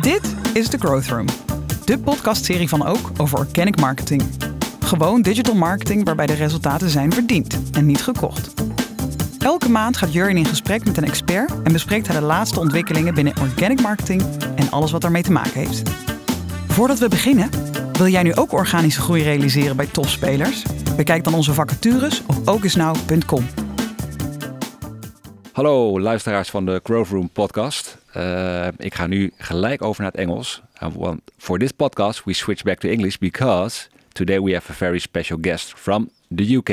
Dit is The Growth Room, de podcastserie van Ook over organic marketing. Gewoon digital marketing waarbij de resultaten zijn verdiend en niet gekocht. Elke maand gaat Jurjen in gesprek met een expert en bespreekt hij de laatste ontwikkelingen binnen organic marketing en alles wat daarmee te maken heeft. Voordat we beginnen, wil jij nu ook organische groei realiseren bij topspelers? Bekijk dan onze vacatures op okisnow.com. Hallo luisteraars van de Growth Room podcast. Uh, ik ga nu gelijk over naar het Engels. Want for this podcast we switch back to English because today we have a very special guest from the UK.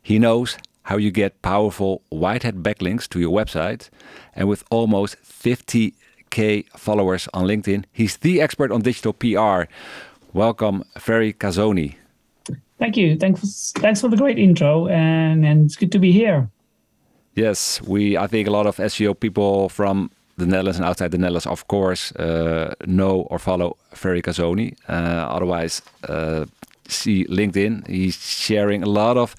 He knows how you get powerful white hat backlinks to your website. And with almost 50k followers on LinkedIn, he's the expert on digital PR. Welcome, Fery Kaszoni. Thank you. Thanks, thanks for the great intro, and, and it's good to be here. Yes, we. I think a lot of SEO people from the Netherlands and outside the Netherlands, of course, uh, know or follow Fery Kaszoni. Uh, otherwise, uh, see LinkedIn. He's sharing a lot of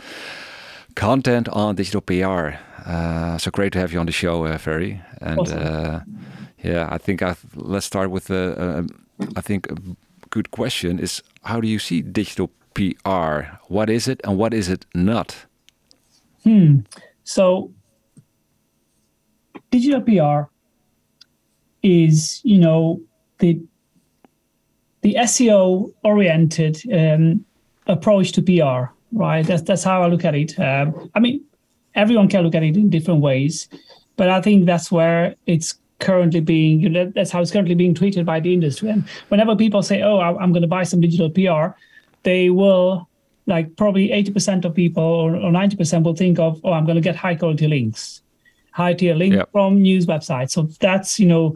content on digital PR. Uh, so great to have you on the show, uh, Fery. And awesome. Uh, yeah, I think I've, let's start with the. I think a good question is how do you see digital PR? What is it and what is it not? Hmm. So digital PR is, you know, the the SEO oriented um, approach to PR, right? That's that's how I look at it. Um, I mean, everyone can look at it in different ways, but I think that's where it's currently being. You know, that's how it's currently being treated by the industry. And whenever people say, "Oh, I'm going to buy some digital PR," they will like probably 80% of people or, or 90% will think of, "Oh, I'm going to get high quality links." High tier link yep. from news websites. So that's you know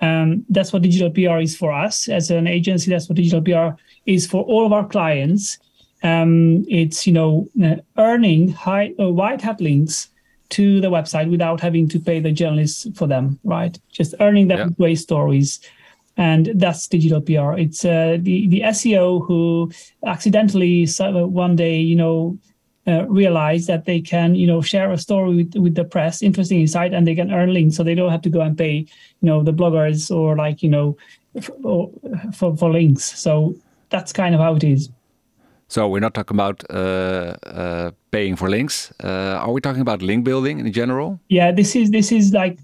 um, that's what digital PR is for us as an agency. That's what digital PR is for all of our clients. Um, it's you know uh, earning high uh, white hat links to the website without having to pay the journalists for them, right? Just earning them great stories. And that's digital PR. It's uh, the the SEO who accidentally one day, you know, uh, realize that they can you know share a story with, with the press interesting insight and they can earn links. So they don't have to go and pay you know the bloggers or like you know for, for, for links. So that's kind of how it is. So we're not talking about uh, uh, paying for links. Uh, are we talking about link building in general? Yeah this is this is like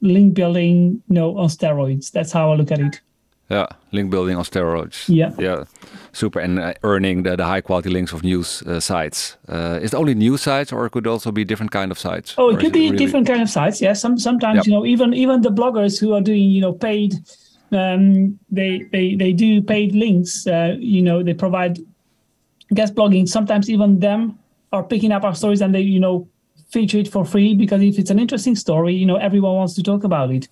link building you know on steroids. That's how i look at it yeah, link building on steroids. Yeah, yeah, super. And uh, earning the, the high quality links of news uh, sites. Uh, is it only news sites, or it could also be different kind of sites? Oh, it could be really... different kind of sites. Yeah, some sometimes yep. you know even even the bloggers who are doing you know paid, um, they they they do paid links. Uh, you know they provide guest blogging. Sometimes even them are picking up our stories and they you know feature it for free because if it's an interesting story, you know, everyone wants to talk about it.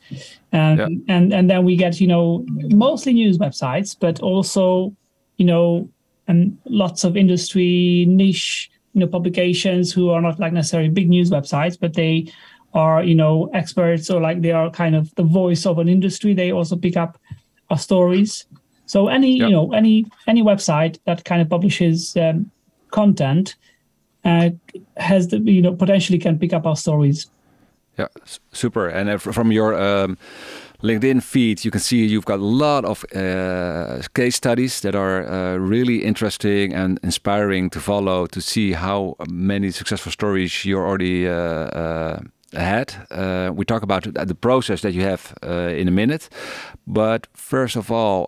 And yeah. and and then we get, you know, mostly news websites, but also, you know, and lots of industry niche, you know, publications who are not like necessarily big news websites, but they are, you know, experts or like they are kind of the voice of an industry. They also pick up our stories. So any, yeah. you know, any any website that kind of publishes um, content uh, has the you know potentially can pick up our stories. Yeah, super. And uh, from your um, LinkedIn feed, you can see you've got a lot of uh, case studies that are uh, really interesting and inspiring to follow to see how many successful stories you already uh, uh, had. we talk about the process that you have in a minute, but first of all,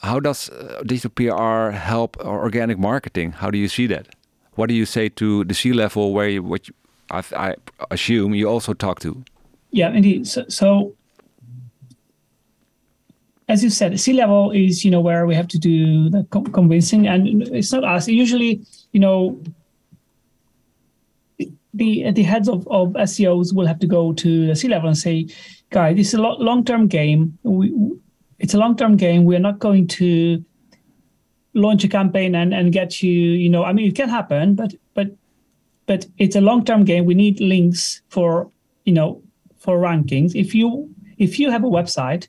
how does digital PR help organic marketing? How do you see that? What do you say to the C level, where you, you, I, I, assume you also talk to? Yeah, indeed. So, so as you said, C level is you know where we have to do the convincing, and it's not us. Usually, you know, the the heads of, of SEOs will have to go to the C level and say, "Guy, this is a long term game. We, it's a long term game. We're not going to launch a campaign and, and get you, you know, I mean, it can happen, but but but it's a long term game. We need links for you know for rankings. If you if you have a website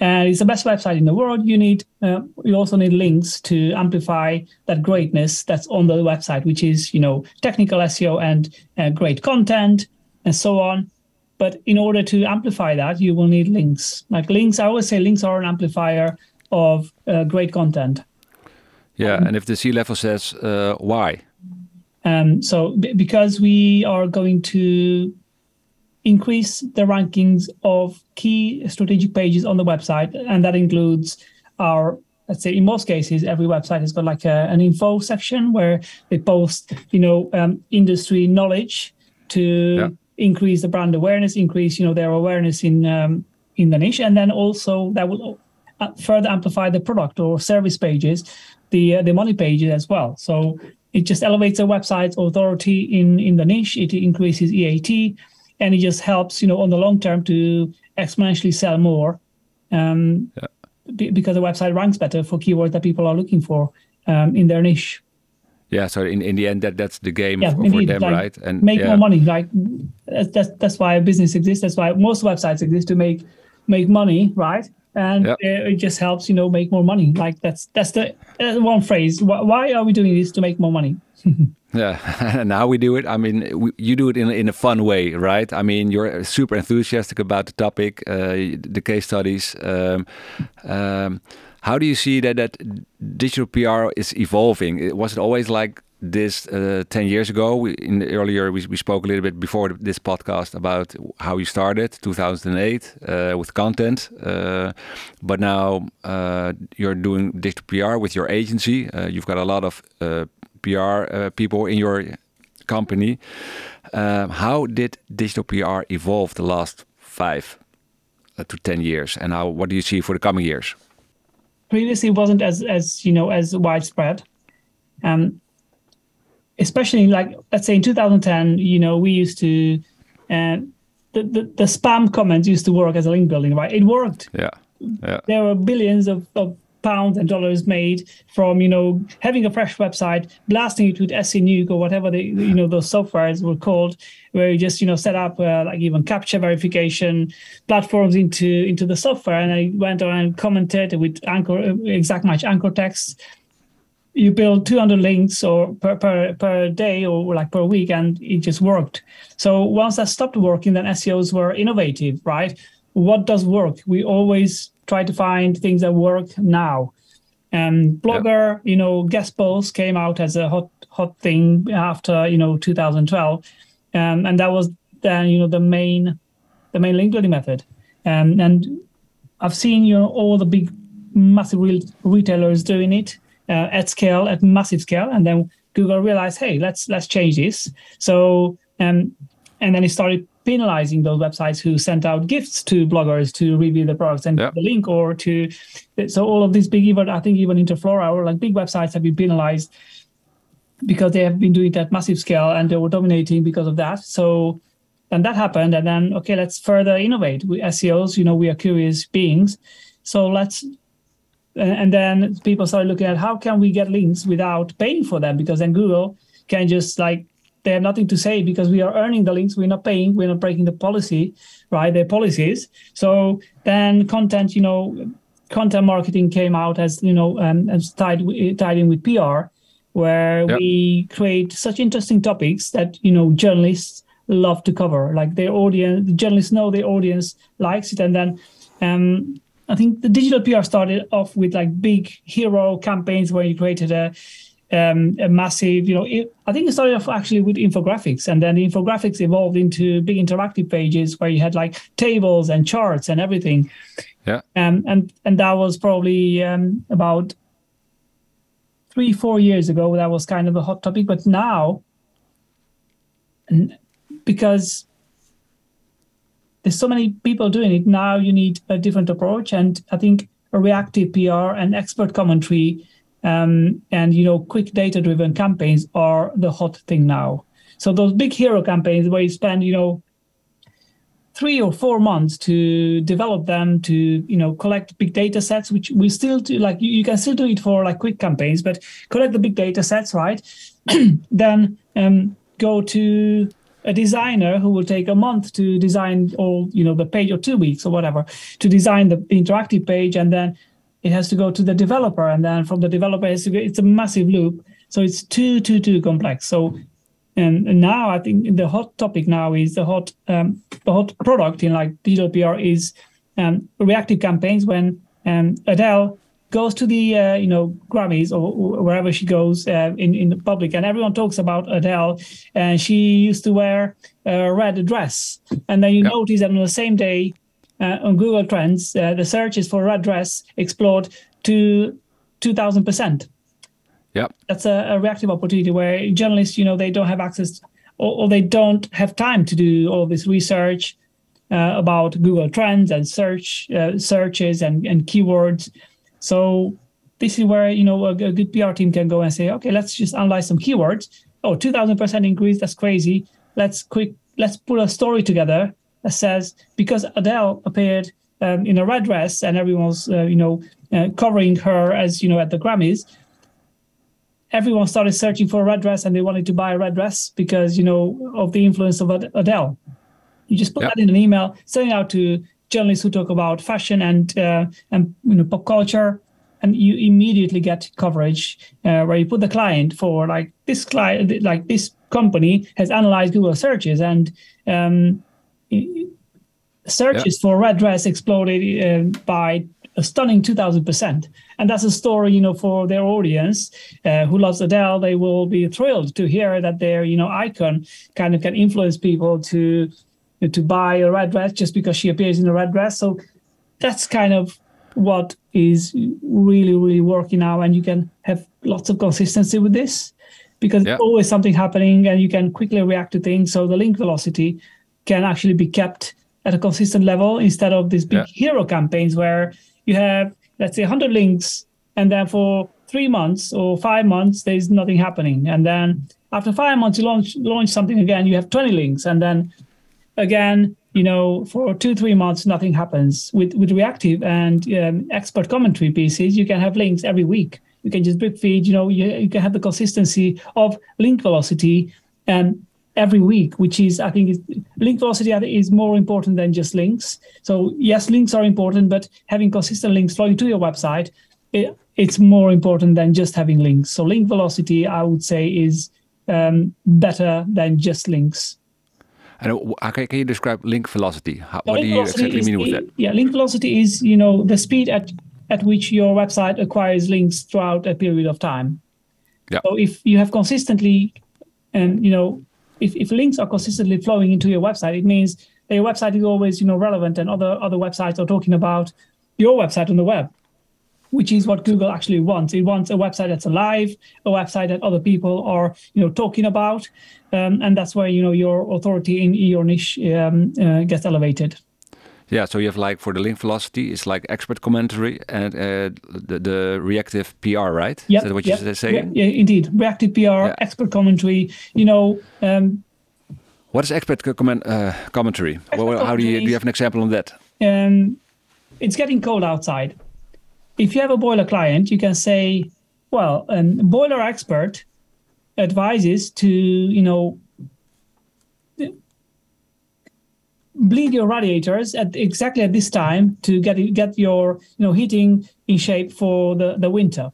and it's the best website in the world, you need uh, you also need links to amplify that greatness that's on the website, which is you know technical SEO and uh, great content and so on. but in order to amplify that, you will need links. Like links, I always say links are an amplifier of uh, great content. Yeah, and if the C level says uh, why? Um, so b- because we are going to increase the rankings of key strategic pages on the website, and that includes our let's say in most cases every website has got like a, an info section where they post you know um, industry knowledge to Yeah. increase the brand awareness increase you know their awareness in um, in the niche and then also that will further amplify the product or service pages the uh, the money pages as well so it just elevates the website's authority in in the niche it increases eat and it just helps you know on the long term to exponentially sell more um, Yeah. be- because the website ranks better for keywords that people are looking for um, in their niche. Yeah, so in, in the end, that that's the game Yeah, for, indeed. them, like, right? And make yeah. more money. Like that's, that's that's why a business exists. That's why most websites exist to make make money, right? And Yeah. uh, it just helps you know make more money. Like that's that's the uh, one phrase. Why, why are we doing this to make more money? Yeah, and how we do it. I mean, we, you do it in in a fun way, right? I mean, you're super enthusiastic about the topic, uh, the case studies. Um, um, how do you see that that digital PR is evolving? Was it always like this uh, ten years ago? We, in the earlier, we, we spoke a little bit before this podcast about how you started, 2008, uh, with content. Uh, but now uh, you're doing digital PR with your agency. Uh, you've got a lot of uh, PR people in your company. Um, how did digital PR evolve the last five to ten years, and how what do you see for the coming years? previously it wasn't as as you know as widespread um especially like let's say in 2010 you know we used to uh, the, the the spam comments used to work as a link building right? It worked. Yeah, yeah, there were billions of, of pounds and dollars made from you know having a fresh website blasting it with SENuke or whatever the you know those softwares were called where you just you know set up uh, like even captcha verification platforms into into the software. And I went on and commented with anchor uh, exact match anchor text you build 200 links or per, per per day or like per week and it just worked. So once that stopped working then seos were innovative right? What does work? We always try to find things that work now. And blogger you know guest posts came out as a hot hot thing after you know 2012 um, and that was then you know the main the main link building method. Um, and I've seen you know all the big massive re- retailers doing it uh, at scale, at massive scale, and then Google realized, hey, let's let's change this. So um, and then it started penalizing those websites who sent out gifts to bloggers to review the products and Yeah. the link or to so all of these big even I think even Interflora or like big websites have been penalized because they have been doing that massive scale and they were dominating because of that. So then that happened, and then okay, let's further innovate. We SEOs, you know, we are curious beings, so let's. And and then people started looking at how can we get links without paying for them because then Google can just like they have nothing to say because we are earning the links, we're not paying, we're not breaking the policy, right? Their policies. So then content, you know, content marketing came out as you know um, as tied tied in with PR, where Yep. we create such interesting topics that you know journalists love to cover. Like their audience, the journalists know their audience likes it, and then um, I think the digital PR started off with like big hero campaigns where you created a um, a massive, you know, it, I think it started off actually with infographics, and then the infographics evolved into big interactive pages where you had like tables and charts and everything. Yeah. Um, and and that was probably um, about three four years ago. That was kind of a hot topic, but now, because there's so many people doing it. Now, you need a different approach, and I think a reactive PR and expert commentary um, and you know quick data driven campaigns are the hot thing now. So those big hero campaigns where you spend you know three or four months to develop them to you know collect big data sets which we still do like you, you can still do it for like quick campaigns but collect the big data sets right? Then um, go to a designer who will take a month to design all you know the page or two weeks or whatever to design the interactive page and then it has to go to the developer and then from the developer has to go, it's a massive loop. So it's too too too complex. So and, and now I think the hot topic now is the hot um, the hot product in like digital PR is um, reactive campaigns when um, Adele goes to the uh, you know Grammys or, wherever she goes uh, in in the public, and everyone talks about Adele, and she used to wear a red dress, and then you notice that on the same day uh, on Google Trends, uh, the searches for red dress explode to two thousand percent Yep. that's a, a reactive opportunity where journalists, you know, they don't have access or, or they don't have time to do all this research uh, about Google Trends and search uh, searches and, and keywords. So this is where you know a, a good PR team can go and say, okay, let's just analyze some keywords. Oh, two thousand percent increase. That's crazy. Let's quick. Let's put a story together that says because Adele appeared um, in a red dress and everyone's uh, you know uh, covering her as you know at the Grammys everyone started searching for a red dress and they wanted to buy a red dress because you know of the influence of Adele. You just put Yep. that in an email, send it out to journalists who talk about fashion and uh, and you know pop culture, and you immediately get coverage uh, where you put the client for like this client, like this company has analyzed Google searches and um, searches for red dress exploded uh, by a stunning 2000% and that's a story you know for their audience uh, who loves adele. They will be thrilled to hear that their you know icon kind of can influence people to to buy a red dress just because she appears in a red dress so that's kind of what is really really working now and you can have lots of consistency with this because Yeah. always something happening and you can quickly react to things so the link velocity can actually be kept at a consistent level instead of these big Yeah. hero campaigns where you have let's say 100 links and then for three months or five months there's nothing happening and then after five months you launch launch something again you have 20 links and then again you know for two three months nothing happens with with reactive and um, expert commentary pieces. You can have links every week. You can just drip feed you know you, you can have the consistency of link velocity um, every week which is i think is, link velocity is more important than just links. So yes links are important but having consistent links flowing to your website it, it's more important than just having links. So link velocity i would say is um, better than just links And uh, how can, you describe link velocity? How, what do you exactly mean with that? Yeah, link velocity is you know the speed at at which your website acquires links throughout a period of time. Yeah. So if you have consistently, and you know, if, if links are consistently flowing into your website, it means that your website is always you know relevant, and other other websites are talking about your website on the web, which is what Google actually wants. It wants a website that's alive, a website that other people are you know talking about, um, and that's where you know your authority in your niche um, uh, gets elevated. Yeah, so you have like for the link velocity, it's like expert commentary and uh, the, the reactive PR, right? Yep, Is that what yep. you're saying? Yeah, yeah, indeed. Reactive PR, Yeah. expert commentary. You know, um, What is expert comment, uh, commentary? Well, well, how do you do? You have an example on that? um, it's getting cold outside. If you have a boiler client, you can say, well, um, boiler expert advises to, you know, bleed your radiators at exactly at this time to get get your you know heating in shape for the, the winter.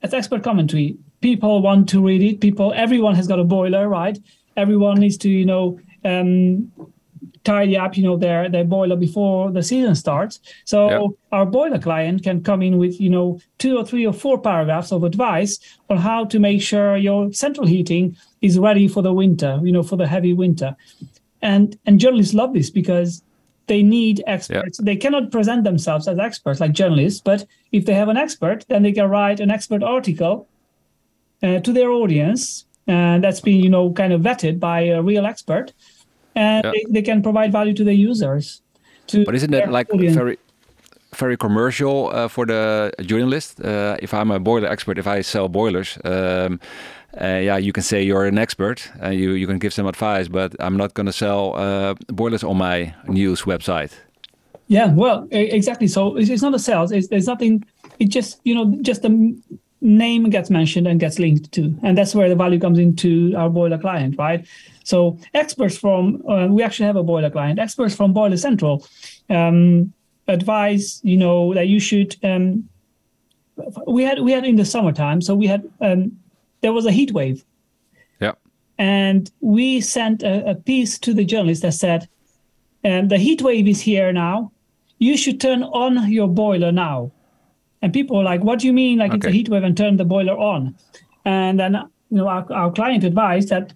That's expert commentary. People want to read it. People, everyone has got a boiler, right? Everyone needs to, you know, um, tidy up, you know, their their boiler before the season starts. So Yeah. our boiler client can come in with, you know, two or three or four paragraphs of advice on how to make sure your central heating is ready for the winter, you know, for the heavy winter. And and journalists love this because they need experts. They cannot present themselves as experts like journalists, but if they have an expert, then they can write an expert article uh, to their audience, and that's been you know kind of vetted by a real expert, and Yeah. they, they can provide value to the users. To But isn't that like audience. very, very commercial uh, for the journalist? Uh, if I'm a boiler expert, if I sell boilers, um, uh, yeah, you can say you're an expert and you, you can give some advice, but I'm not going to sell uh, boilers on my news website. Yeah, well, exactly. So it's, it's not a sales. It's, there's nothing. It just you know just the name gets mentioned and gets linked to, and that's where the value comes into our boiler client, right? So experts from uh, we actually have a boiler client. Experts from Boiler Central um, advise you know that you should. Um, we had we had in the summertime, so we had um, there was a heat wave Yeah. and we sent a, a piece to the journalist that said, um, "The heat wave is here now. You should turn on your boiler now." And people were like, "What do you mean? Like it's a heat wave and turn the boiler on?" And then you know our, our client advised that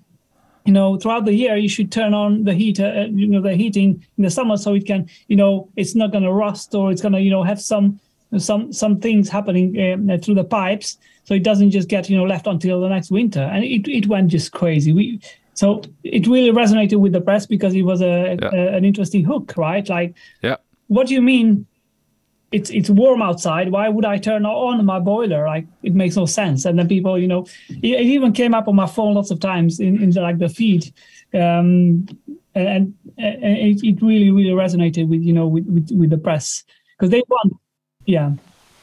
you know throughout the year you should turn on the heat uh, you know the heating in the summer so it can you know it's not going to rust or it's going to you know have some some some things happening um, through the pipes so it doesn't just get you know left until the next winter and it, it went just crazy we so it really resonated with the press because it was a, Yeah. a an interesting hook right like Yeah. what do you mean it's it's warm outside. Why would i turn on my boiler? Like it makes no sense. And then people you know it, it even came up on my phone lots of times in, in the, like the feed. Um and, and it, it really really resonated with you know with with, with the press. Because they want yeah.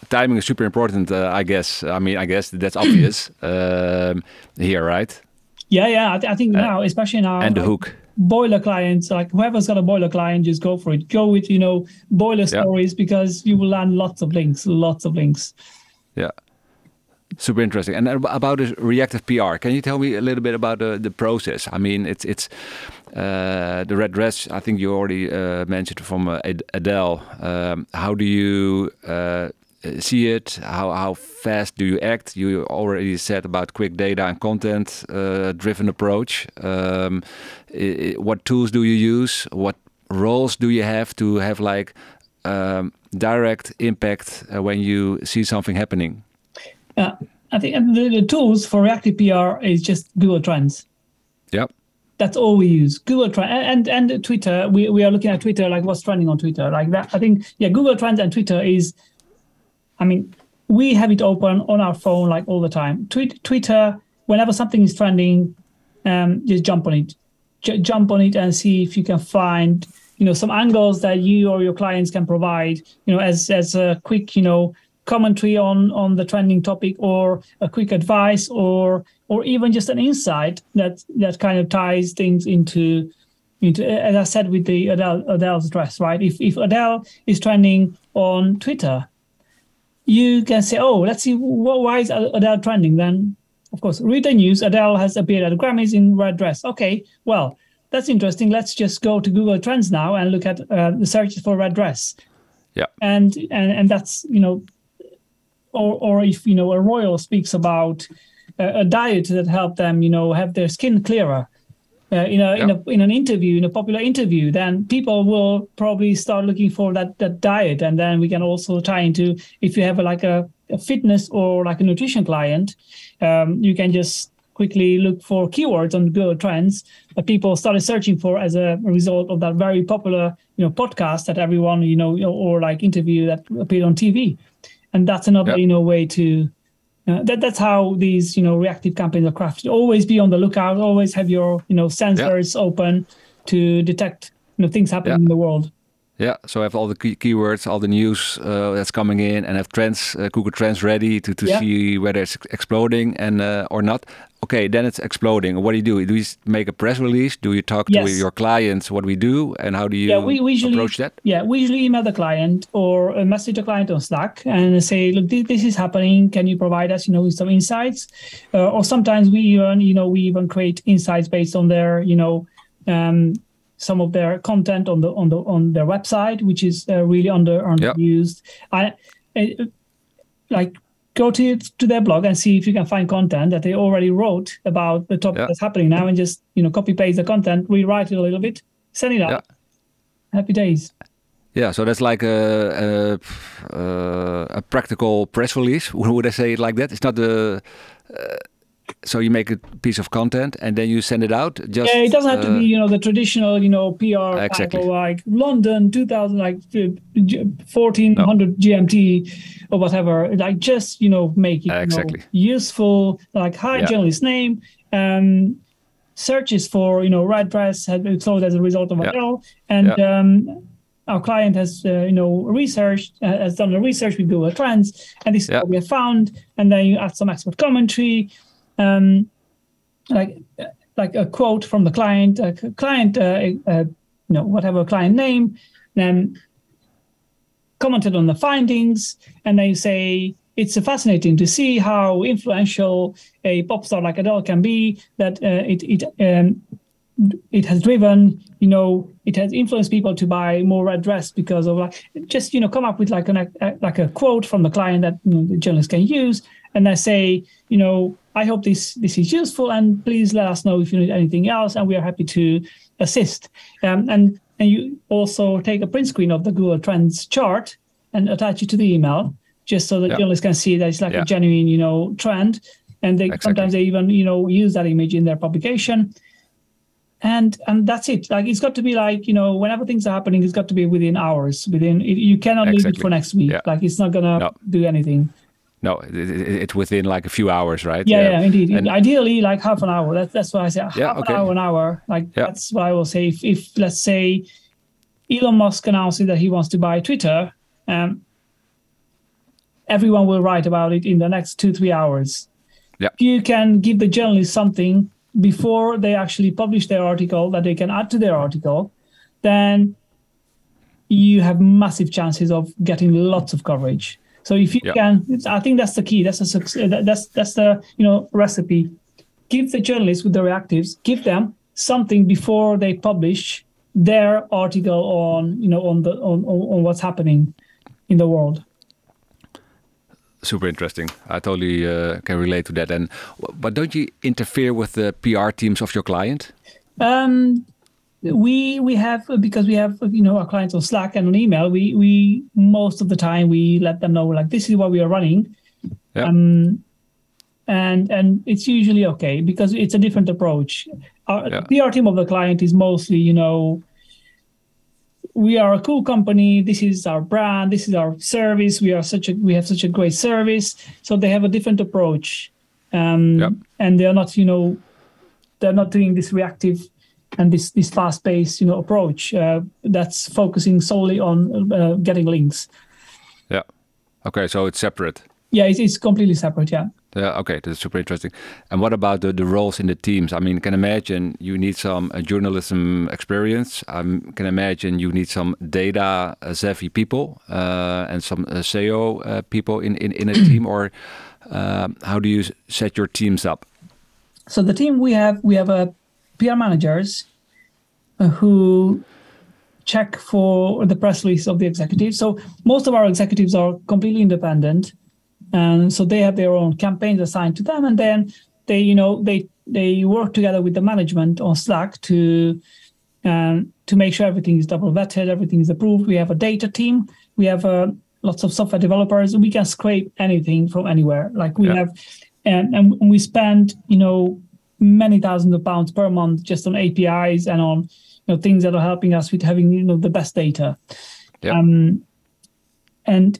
Timing is super important, uh, I guess. I mean, I guess that's obvious um, here, right? yeah yeah. I, th- I think now especially now Uh, and the hook. Boiler clients like whoever's got a boiler client just go for it go with you know boiler Yeah. stories because you will land lots of links lots of links Yeah. Super interesting. And about this reactive PR, can you tell me a little bit about the, the process? I mean, it's it's uh, the red dress. I think you already uh, mentioned from uh, Ad- Adele. Um, how do you uh, see it? How how fast do you act? You already said about quick data and content uh, driven approach. Um, what tools do you use? What roles do you have to have like um, direct impact uh, when you see something happening? Yeah, I think the, the tools for reactive PR is just Google Trends. Yep. That's all we use. Google Trends and, and and Twitter. We, we are looking at Twitter, like what's trending on Twitter, like that. I think yeah, Google Trends and Twitter is. I mean, we have it open on our phone like all the time. Tweet, Twitter, whenever something is trending, um, just jump on it. J- jump on it and see if you can find you know some angles that you or your clients can provide. You know, as as a quick you know commentary on on the trending topic or a quick advice or or even just an insight that that kind of ties things into into as I said with the Adele Adele's dress, right? If if Adele is trending on Twitter, you can say, oh, let's see wh- why is Adele trending. Then, of course, read the news. Adele has appeared at the Grammys in red dress. Okay, well, that's interesting. Let's just go to Google Trends now and look at uh, the searches for red dress. Yeah. And and and that's you know, or or if you know a royal speaks about a, a diet that helped them you know have their skin clearer. Uh, in a in a in an interview in a popular interview, then people will probably start looking for that that diet, and then we can also tie into if you have a, like a, a fitness or like a nutrition client, um, you can just quickly look for keywords on Google Trends that people started searching for as a result of that very popular you know podcast that everyone you know or like interview that appeared on TV, and that's another Yeah. you know way to uh, that that's how these you know reactive campaigns are crafted. Always be on the lookout. Always have your you know sensors open to detect you know things happening Yeah. in the world. Yeah, so I have all the key keywords, all the news uh, that's coming in, and have trends, uh, Google Trends ready to, to Yeah. see whether it's exploding and uh, or not. Okay, then it's exploding. What do you do? Do you make a press release? Do you talk to your clients what we do, and how do you yeah, we, we usually approach that? Yeah, we usually email the client or uh, message the client on Slack and say, look, this, this is happening. Can you provide us, you know, with some insights? Uh, or sometimes we even, you know, we even create insights based on their, you know, um, some of their content on the on the on their website, which is uh, really under underused. I, uh, like go to to their blog and see if you can find content that they already wrote about the topic Yeah. that's happening now, and just you know copy paste the content, rewrite it a little bit, send it out. Yeah. Happy days. Yeah, so that's like a a, uh, a practical press release. Would I say it like that? It's not the. Uh, so you make a piece of content and then you send it out. Just yeah, it doesn't have to uh, be you know the traditional you know PR Exactly. like London 2000 like uh, G- 1400 GMT or whatever. Like just you know make it you know, useful. Like hi Yeah. journalist name. Um, searches for you know red dress had exploded as a result of Yeah. And Yeah. um, our client has uh, you know researched uh, has done the research with Google Trends, and this is what we have found. And then you add some expert commentary. Um, like like a quote from the client, a client, uh, uh, you know, whatever client name, then commented on the findings, and they say, it's fascinating to see how influential a pop star like Adele can be. That uh, it it um, it has driven, you know, it has influenced people to buy more red dress because of like just you know come up with like an like a quote from the client that you know, the journalist can use, and I say, you know, I hope this this is useful, and please let us know if you need anything else, and we are happy to assist. Um, and and you also take a print screen of the Google Trends chart and attach it to the email, just so that Yeah. journalists can see that it's like Yeah. a genuine, you know, trend. And they Exactly. sometimes they even you know use that image in their publication. And and that's it. Like it's got to be like you know whenever things are happening, it's got to be within hours. Within you cannot leave it for next week. Yeah. Like it's not gonna No. do anything. No, it, it, it's within like a few hours, right? Yeah, yeah, indeed. And- Ideally, like half an hour. That's that's why I say half okay. an hour, an hour. Like Yeah. that's what I will say. If, if let's say Elon Musk announces that he wants to buy Twitter, um, everyone will write about it in the next two three hours. Yeah. If you can give the journalists something before they actually publish their article that they can add to their article, then you have massive chances of getting lots of coverage. So if you Yeah. can, I think that's the key. That's the suc- that's that's the you know recipe. Give the journalists with the reactives, give them something before they publish their article on you know on the on on, on what's happening in the world. super interesting. I totally uh, can relate to that. And but don't you interfere with the PR teams of your client? Um, we we have because we have you know our clients on Slack and on email. We we most of the time we let them know like this is what we are running. Yeah. Um, and and it's usually okay because it's a different approach. Our Yeah. PR team of the client is mostly you know we are a cool company. This is our brand. This is our service. We are such a we have such a great service. So they have a different approach, um, Yep. and they are not you know they're not doing this reactive and this this fast paced you know approach uh, that's focusing solely on uh, getting links. Yeah. Okay, so it's separate. Yeah, it's, it's completely separate. Yeah. Yeah, okay, that's super interesting. And what about the, the roles in the teams? I mean, can imagine you need some uh, journalism experience. I can imagine you need some data uh, savvy people uh, and some uh, SEO uh, people in, in, in a team. Or um, how do you set your teams up? So the team we have we have a PR managers uh, who check for the press release of the executives. So most of our executives are completely independent, and so they have their own campaigns assigned to them, and then they you know they they work together with the management on Slack to um, to make sure everything is double vetted, everything is approved. We have a data team. We have uh, lots of software developers. We can scrape anything from anywhere. Like we Yeah. have, and, and we spend you know many thousands of pounds per month just on APIs and on you know things that are helping us with having you know the best data. Yeah. Um, and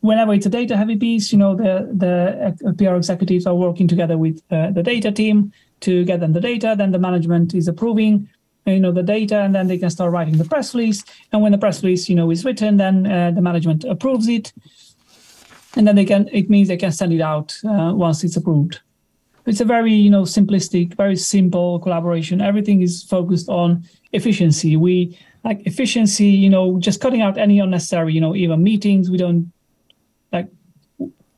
whenever it's a data heavy piece, you know the the uh, PR executives are working together with uh, the data team to get them the data. Then the management is approving you know the data, and then they can start writing the press release. And when the press release you know is written, then uh, the management approves it, and then they can. It means they can send it out uh, once it's approved. It's a very you know simplistic, very simple collaboration. Everything is focused on efficiency. We like efficiency. You know, just cutting out any unnecessary. You know, even meetings. We don't like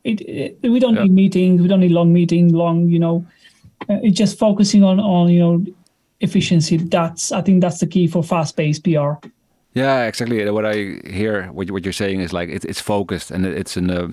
it. it we don't Yeah. need meetings. We don't need long meetings. Long. You know, uh, it's just focusing on on you know efficiency. That's I think that's the key for fast paced PR. Yeah, exactly. What I hear, what, you, what you're saying is like it, it's focused and it's in a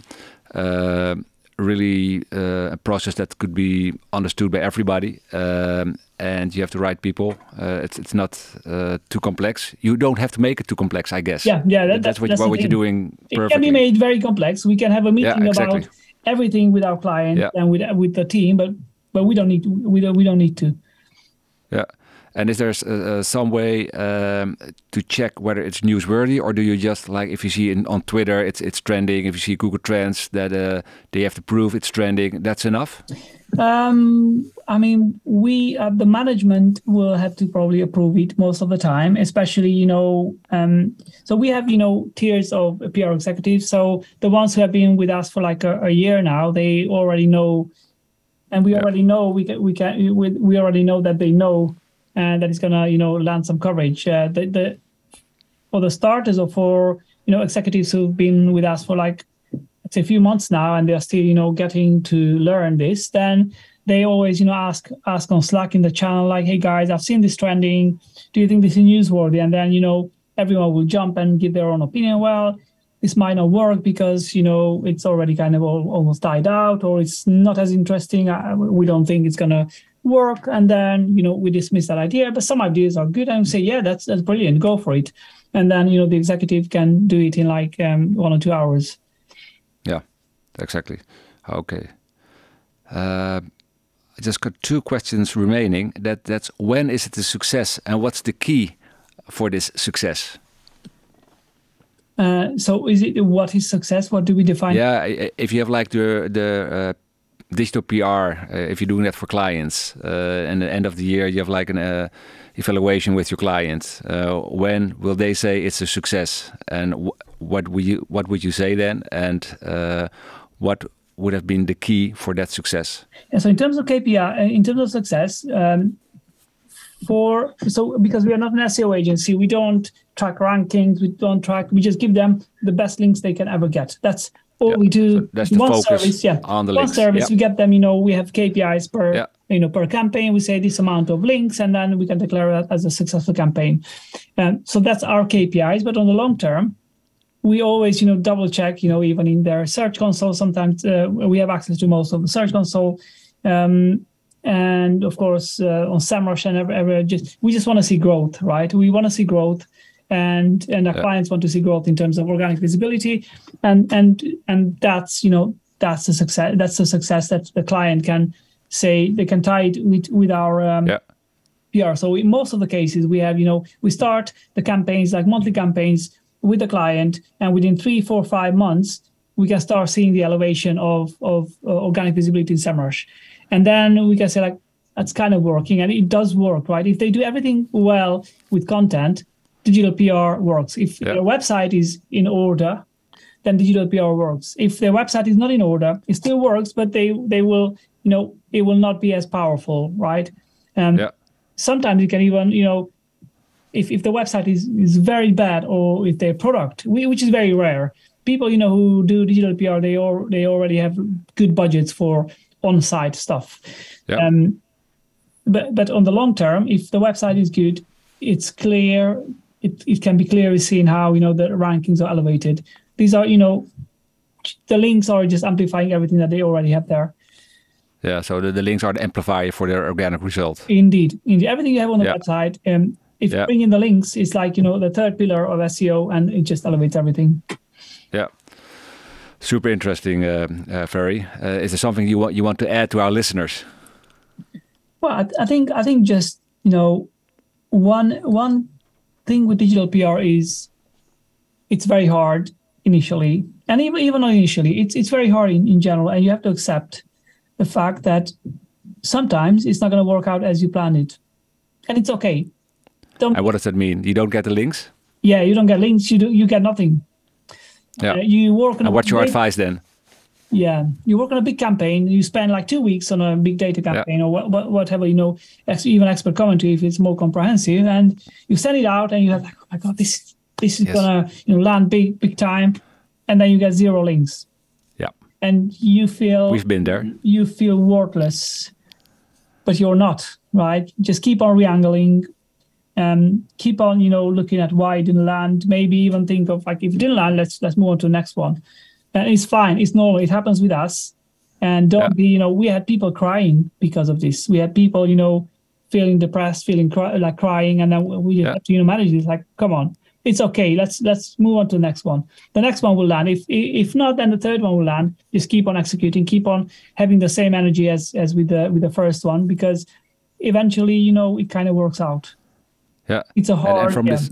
uh, really uh, a process that could be understood by everybody. Um, and you have the right people. Uh, it's it's not uh, too complex. You don't have to make it too complex, I guess. Yeah, yeah, that- that's what, that's the what you're doing It can be made very complex. We can have a meeting exactly. about everything with our client Yeah. and with with the team, but but we don't need to, we don't we don't need to. Yeah. And is there uh, uh, some way um, to check whether it's newsworthy, or do you just like if you see in, on Twitter it's it's trending, if you see Google Trends that uh, they have to prove it's trending, that's enough? Um, I mean, we uh, the management will have to probably approve it most of the time, especially you know. Um, so we have you know tiers of PR executives. So the ones who have been with us for like a, a year now, they already know, and we Yeah. already know we can we can we, we already know that they know, and that it's gonna you know land some coverage. Uh, the the for the starters or for you know executives who've been with us for like say a few months now and they're still you know getting to learn this then they always you know ask ask on slack in the channel like hey guys i've seen this trending. Do you think this is newsworthy? And then you know everyone will jump and give their own opinion. Well this might not work because you know it's already kind of all, almost died out or it's not as interesting. We don't think it's going to work and then you know we dismiss that idea but some ideas are good. And say yeah that's that's brilliant. Go for it. And then you know the executive can do it in like um, one or two hours. Yeah exactly. Okay. Uh, I just got two questions remaining. That that's when is it a success and what's the key for this success? Uh, so is it what is success? What do we define? Yeah if you have like the the uh, digital PR, uh, if you're doing that for clients, and the end of the year you have like an uh, evaluation with your client, when will they say it's a success? And what would you what would you say then? And what would have been the key for that success? Yeah, so in terms of KPI, in terms of success, um, for so because we are not an SEO agency, we don't track rankings, we don't track, we just give them the best links they can ever get. That's yeah. we do so that's the one focus service yeah on the one links. service yeah. we get them you know we have kpis per Yeah. you know per campaign we say this amount of links and then we can declare that as a successful campaign and so that's our kpis but on the long term we always you know double check you know even in their search console sometimes uh, we have access to most of the search console um, and of course uh, on SEMrush and ever, ever just we just want to see growth right we want to see growth and and our Yeah. clients want to see growth in terms of organic visibility and and and that's you know that's the success that's the success that the client can say they can tie it with with our um, Yeah. PR. So in most of the cases, we have, you know, we start the campaigns like monthly campaigns with the client, and within three, four, five months, we can start seeing the elevation of of uh, organic visibility in SEMrush, and then we can say like that's kind of working, and it does work, right? If they do everything well with content, digital PR works. If Yeah. their website is in order, then digital PR works. If their website is not in order, it still works, but they they will, you know, it will not be as powerful, right? And Yeah. sometimes you can even you know if, if the website is, is very bad or if their product which is very rare people you know who do digital pr they all they already have good budgets for on-site stuff Yeah. um, but but on the long term if the website is good it's clear it, it can be clearly seen how you know the rankings are elevated these are you know the links are just amplifying everything that they already have there Yeah, so the, the links are the amplifier for their organic result. Indeed, indeed. Everything you have on the Yeah. website, um, if Yeah. you bring in the links, it's like you know the third pillar of SEO, and it just elevates everything. Yeah. Super interesting, uh, uh, Fery. Uh, is there something you want you want to add to our listeners? Well, I, I think I think just you know one one thing with digital PR is it's very hard initially, and even even not initially, it's it's very hard in, in general, and you have to accept the fact that sometimes it's not going to work out as you planned it, and it's okay. Don't And what does that mean? You don't get the links? yeah, you don't get links, you do you get nothing. Yeah. Uh, you work on and what's your advice then? Yeah, you work on a big campaign. You spend like two weeks on a big data campaign or what, what, whatever. You know, ex- even expert commentary if it's more comprehensive, and you send it out, and you have like, oh my god, this this is Yes. gonna you know land big big time, and then you get zero links, Yeah, and you feel we've been there. you feel worthless, but you're not right. Just keep on reangling, um, keep on you know looking at why it didn't land. Maybe even think of like if it didn't land, let's let's move on to the next one. And it's fine. It's normal. It happens with us. And don't Yeah. be you know we had people crying because of this. We had people you know feeling depressed, feeling cry, like crying, and then we Yeah. had to you know manage this. Like come on. It's okay. Let's let's move on to the next one. The next one will land. If if not, then the third one will land. Just keep on executing. Keep on having the same energy as as with the with the first one because eventually, you know, it kind of works out. Yeah. It's a And- hard. and from yeah. this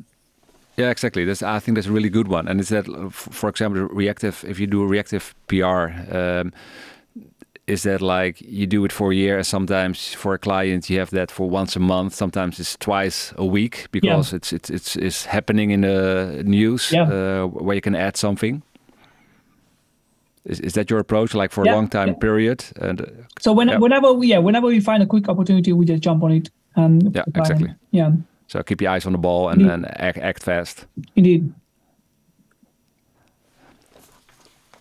yeah exactly that's i think that's a really good one and it's that for example reactive if you do a reactive pr um, is that like you do it for a year sometimes for a client you have that for once a month sometimes it's twice a week because it's it's it's, it's happening in the news Yeah. uh, where you can add something is, is that your approach like for Yeah, a long time yeah. period and uh, So when, Yeah. whenever we, yeah, whenever we find a quick opportunity, we just jump on it. Um, Yeah, exactly. Yeah, so keep your eyes on the ball and Yeah. then act, act fast indeed.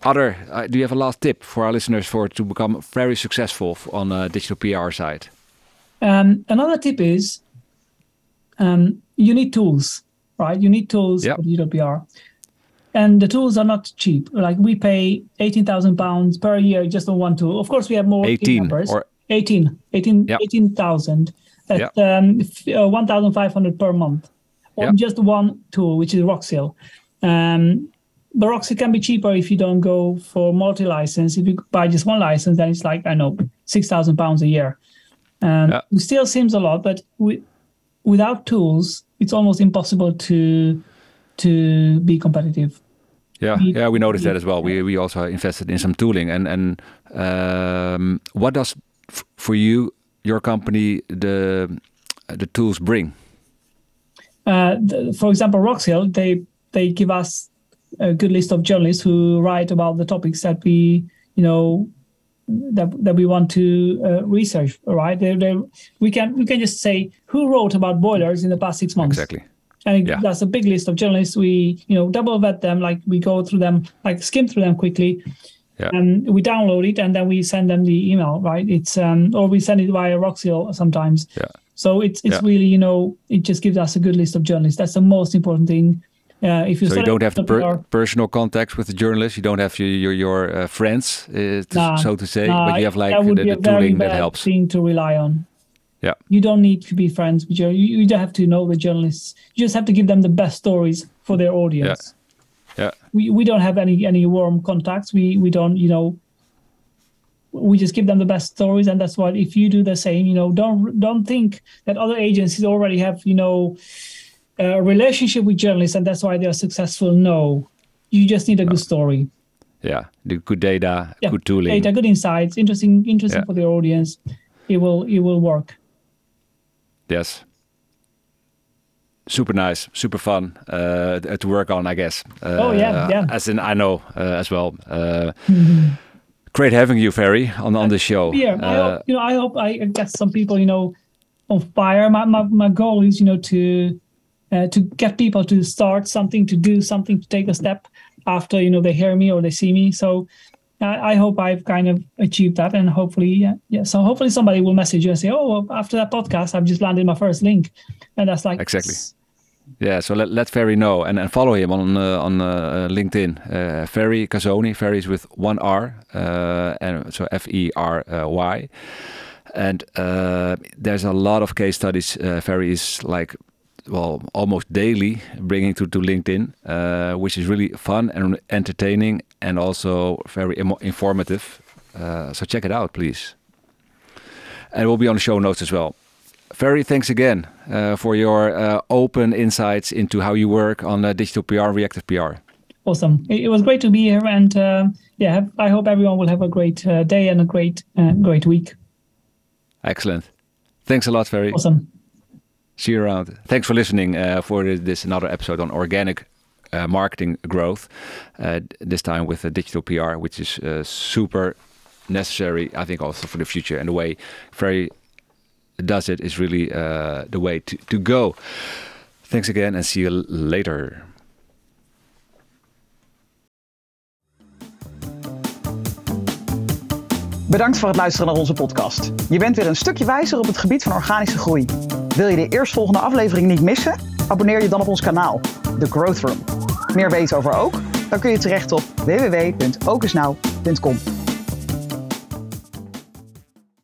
other, uh, do you have a last tip for our listeners for to become very successful on a digital PR side? Um, another tip is um, you need tools, right? You need tools Yep. for digital PR. And the tools are not cheap. Like we pay 18,000 pounds per year just on one tool. Of course, we have more team 18 members. or 18, 18, Yep. 18,000 at Yep. um, f- uh, 1,500 per month on Yep. just one tool, which is Roxhill. Um, but Roxhill can be cheaper if you don't go for multi-license. If you buy just one license, then it's like, I know, 6,000 pounds a year. Um, Yeah. It still seems a lot, but we, without tools, it's almost impossible to to be competitive. Yeah, yeah, we noticed that as well. We we also invested in some tooling, and and um, what does f- for you your company the the tools bring? Uh, the, for example, Roxhill, they they give us a good list of journalists who write about the topics that we, you know, that that we want to uh, research. Right? They, they, we can we can just say who wrote about boilers in the past six months. Exactly. And Yeah. that's a big list of journalists. We, you know, double vet them, like we go through them, like skim through them quickly. Yeah. And we download it and then we send them the email, right? It's um or we send it via Roxhill sometimes. Yeah. So it's it's Yeah. really, you know, it just gives us a good list of journalists. That's the most important thing. Uh, if you So you don't have the per- personal contacts with the journalists. You don't have your your, your uh, friends, uh, Nah, so to say, nah, but you have like that would the, be the a very tooling that bad helps. thing to rely on. Yeah. You don't need to be friends with your. You, you don't have to know the journalists. You just have to give them the best stories for their audience. Yeah. We we don't have any any warm contacts. We we don't you know. We just give them the best stories, and that's why If you do the same, you know, don't don't think that other agencies already have you know a relationship with journalists, and that's why they are successful. No, you just need a good story. Yeah, the good data, Yeah, good tooling. data, good insights, interesting, interesting Yeah. for the audience. It will, it will work. Yes. Super nice, super fun uh, to work on, I guess. Uh, Oh, yeah, yeah. As in, I know uh, as well. Uh, Great having you, Fery, on on the show. Yeah, I Uh, hope, you know, I hope I get some people, you know, on fire. My my, my goal is, you know, to uh, to get people to start something, to do something, to take a step after you know they hear me or they see me. So I, I hope I've kind of achieved that, and hopefully, yeah, yeah. So hopefully somebody will message you and say, "Oh, well, after that podcast, I've just landed my first link," and that's like Exactly. Yeah, so let, let Fery know and, and follow him on uh, on uh, LinkedIn. Uh, Fery Kaszoni. Fery is with one R, uh, and so F E R uh, And uh, there's a lot of case studies. Uh, Fery is like, well, almost daily bringing to to LinkedIn, uh, which is really fun and entertaining, and also very imo- informative. Uh, so check it out, please. And we'll be on the show notes as well. Fery, thanks again uh, for your uh, open insights into how you work on uh, digital PR, reactive PR. awesome. It, it was great to be here, and um, yeah, have, I hope everyone will have a great uh, day and a great uh, great week. Excellent. Thanks a lot, Fery. Awesome. See you around. Thanks for listening uh, for this, this another episode on organic uh, marketing growth. Uh, this time with uh, digital PR, which is uh, super necessary, I think, also for the future. And the way Fery does it is really uh, the way to, go. Thanks again, and see you later. Bedankt voor het luisteren naar onze podcast. Je bent weer een stukje wijzer op het gebied van organische groei. Wil je de eerstvolgende aflevering niet missen? Abonneer je dan op ons kanaal, The Growth Room. Meer weten over ook? Dan kun je terecht op www.okesnow.com.